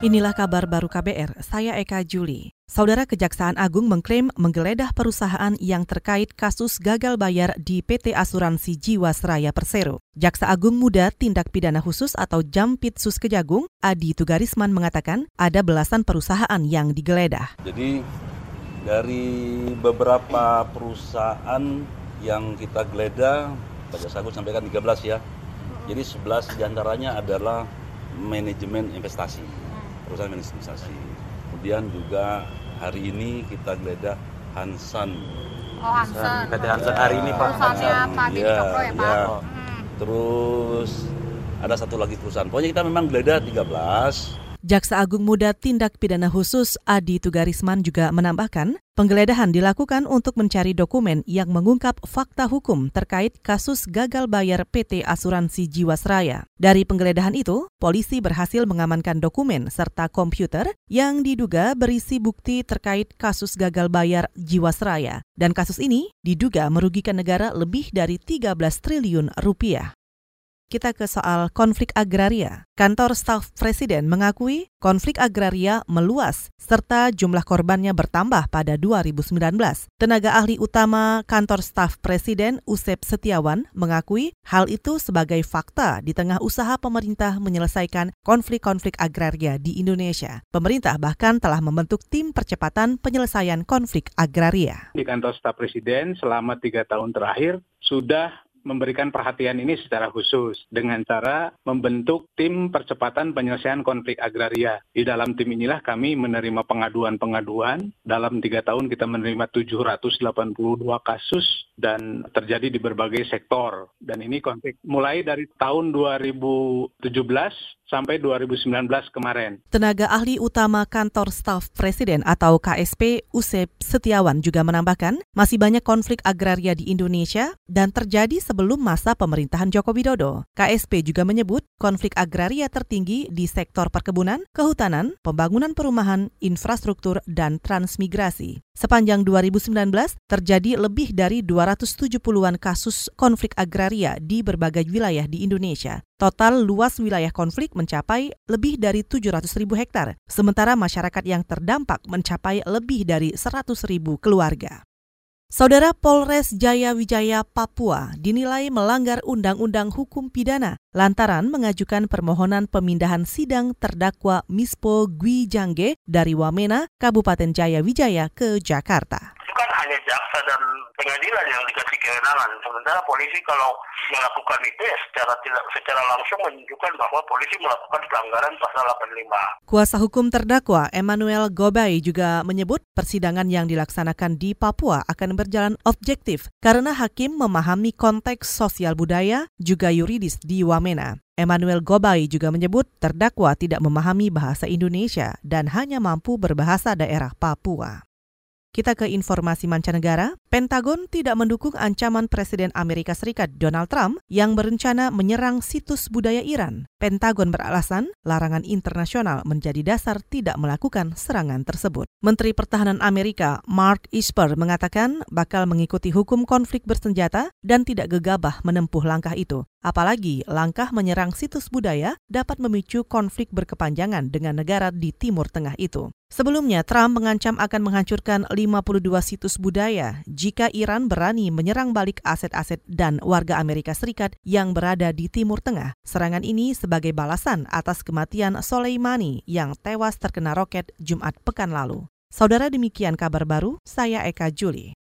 Inilah kabar baru KBR, saya Eka Juli. Saudara Kejaksaan Agung mengklaim menggeledah perusahaan yang terkait kasus gagal bayar di PT Asuransi Jiwasraya Persero. Jaksa Agung Muda Tindak Pidana Khusus atau Jampitsus Kejagung, Adi Tugarisman mengatakan ada belasan perusahaan yang digeledah. Jadi dari beberapa perusahaan yang kita geledah, Pak Jaksa Agung sampaikan 13 ya. Jadi 11 di antaranya adalah manajemen investasi perusahaan investasi. Kemudian juga hari ini kita geledah Hansan. Oh Hansan. PT Hansan hari ini Pak. Perusahaannya Pak Bini ya, Cokro ya Pak. ya. Hmm. Terus ada satu lagi perusahaan. Pokoknya kita memang geledah 13 Jaksa Agung Muda Tindak Pidana Khusus Adi Tugarisman juga menambahkan, penggeledahan dilakukan untuk mencari dokumen yang mengungkap fakta hukum terkait kasus gagal bayar PT Asuransi Jiwasraya. Dari penggeledahan itu, polisi berhasil mengamankan dokumen serta komputer yang diduga berisi bukti terkait kasus gagal bayar Jiwasraya. Dan kasus ini diduga merugikan negara lebih dari 13 triliun rupiah. Kita ke soal konflik agraria. Kantor staf presiden mengakui konflik agraria meluas serta jumlah korbannya bertambah pada 2019. Tenaga ahli utama kantor staf presiden Usep Setiawan mengakui hal itu sebagai fakta di tengah usaha pemerintah menyelesaikan konflik-konflik agraria di Indonesia. Pemerintah bahkan telah membentuk tim percepatan penyelesaian konflik agraria. Di kantor staf presiden selama tiga tahun terakhir sudah memberikan perhatian ini secara khusus dengan cara membentuk tim percepatan penyelesaian konflik agraria. Di dalam tim inilah kami menerima pengaduan-pengaduan. Dalam tiga tahun kita menerima 782 kasus dan terjadi di berbagai sektor. Dan ini konflik mulai dari tahun 2017 sampai 2019 kemarin. Tenaga ahli utama kantor staf presiden atau KSP Usep Setiawan juga menambahkan masih banyak konflik agraria di Indonesia dan terjadi sebelum masa pemerintahan Joko Widodo. KSP juga menyebut konflik agraria tertinggi di sektor perkebunan, kehutanan, pembangunan perumahan, infrastruktur, dan transmigrasi. Sepanjang 2019 terjadi lebih dari 270-an kasus konflik agraria di berbagai wilayah di Indonesia. Total luas wilayah konflik mencapai lebih dari 700 ribu hektar, sementara masyarakat yang terdampak mencapai lebih dari 100 ribu keluarga. Saudara Polres Jaya Wijaya Papua dinilai melanggar Undang-Undang Hukum Pidana lantaran mengajukan permohonan pemindahan sidang terdakwa Mispo Gwi Jangge dari Wamena, Kabupaten Jaya Wijaya ke Jakarta. Jaksa dan pengadilan yang dikasih kewenangan. Sementara polisi kalau melakukan itu ya secara tidak secara langsung menunjukkan bahwa polisi melakukan pelanggaran pasal 85. Kuasa hukum terdakwa Emmanuel Gobay juga menyebut persidangan yang dilaksanakan di Papua akan berjalan objektif karena hakim memahami konteks sosial budaya juga yuridis di Wamena. Emmanuel Gobay juga menyebut terdakwa tidak memahami bahasa Indonesia dan hanya mampu berbahasa daerah Papua. Kita ke informasi mancanegara. Pentagon tidak mendukung ancaman Presiden Amerika Serikat Donald Trump yang berencana menyerang situs budaya Iran. Pentagon beralasan larangan internasional menjadi dasar tidak melakukan serangan tersebut. Menteri Pertahanan Amerika Mark Esper mengatakan bakal mengikuti hukum konflik bersenjata dan tidak gegabah menempuh langkah itu. Apalagi langkah menyerang situs budaya dapat memicu konflik berkepanjangan dengan negara di Timur Tengah itu. Sebelumnya, Trump mengancam akan menghancurkan 52 situs budaya jika Iran berani menyerang balik aset-aset dan warga Amerika Serikat yang berada di Timur Tengah. Serangan ini sebagai balasan atas kematian Soleimani yang tewas terkena roket Jumat pekan lalu. Saudara demikian kabar baru, saya Eka Juli.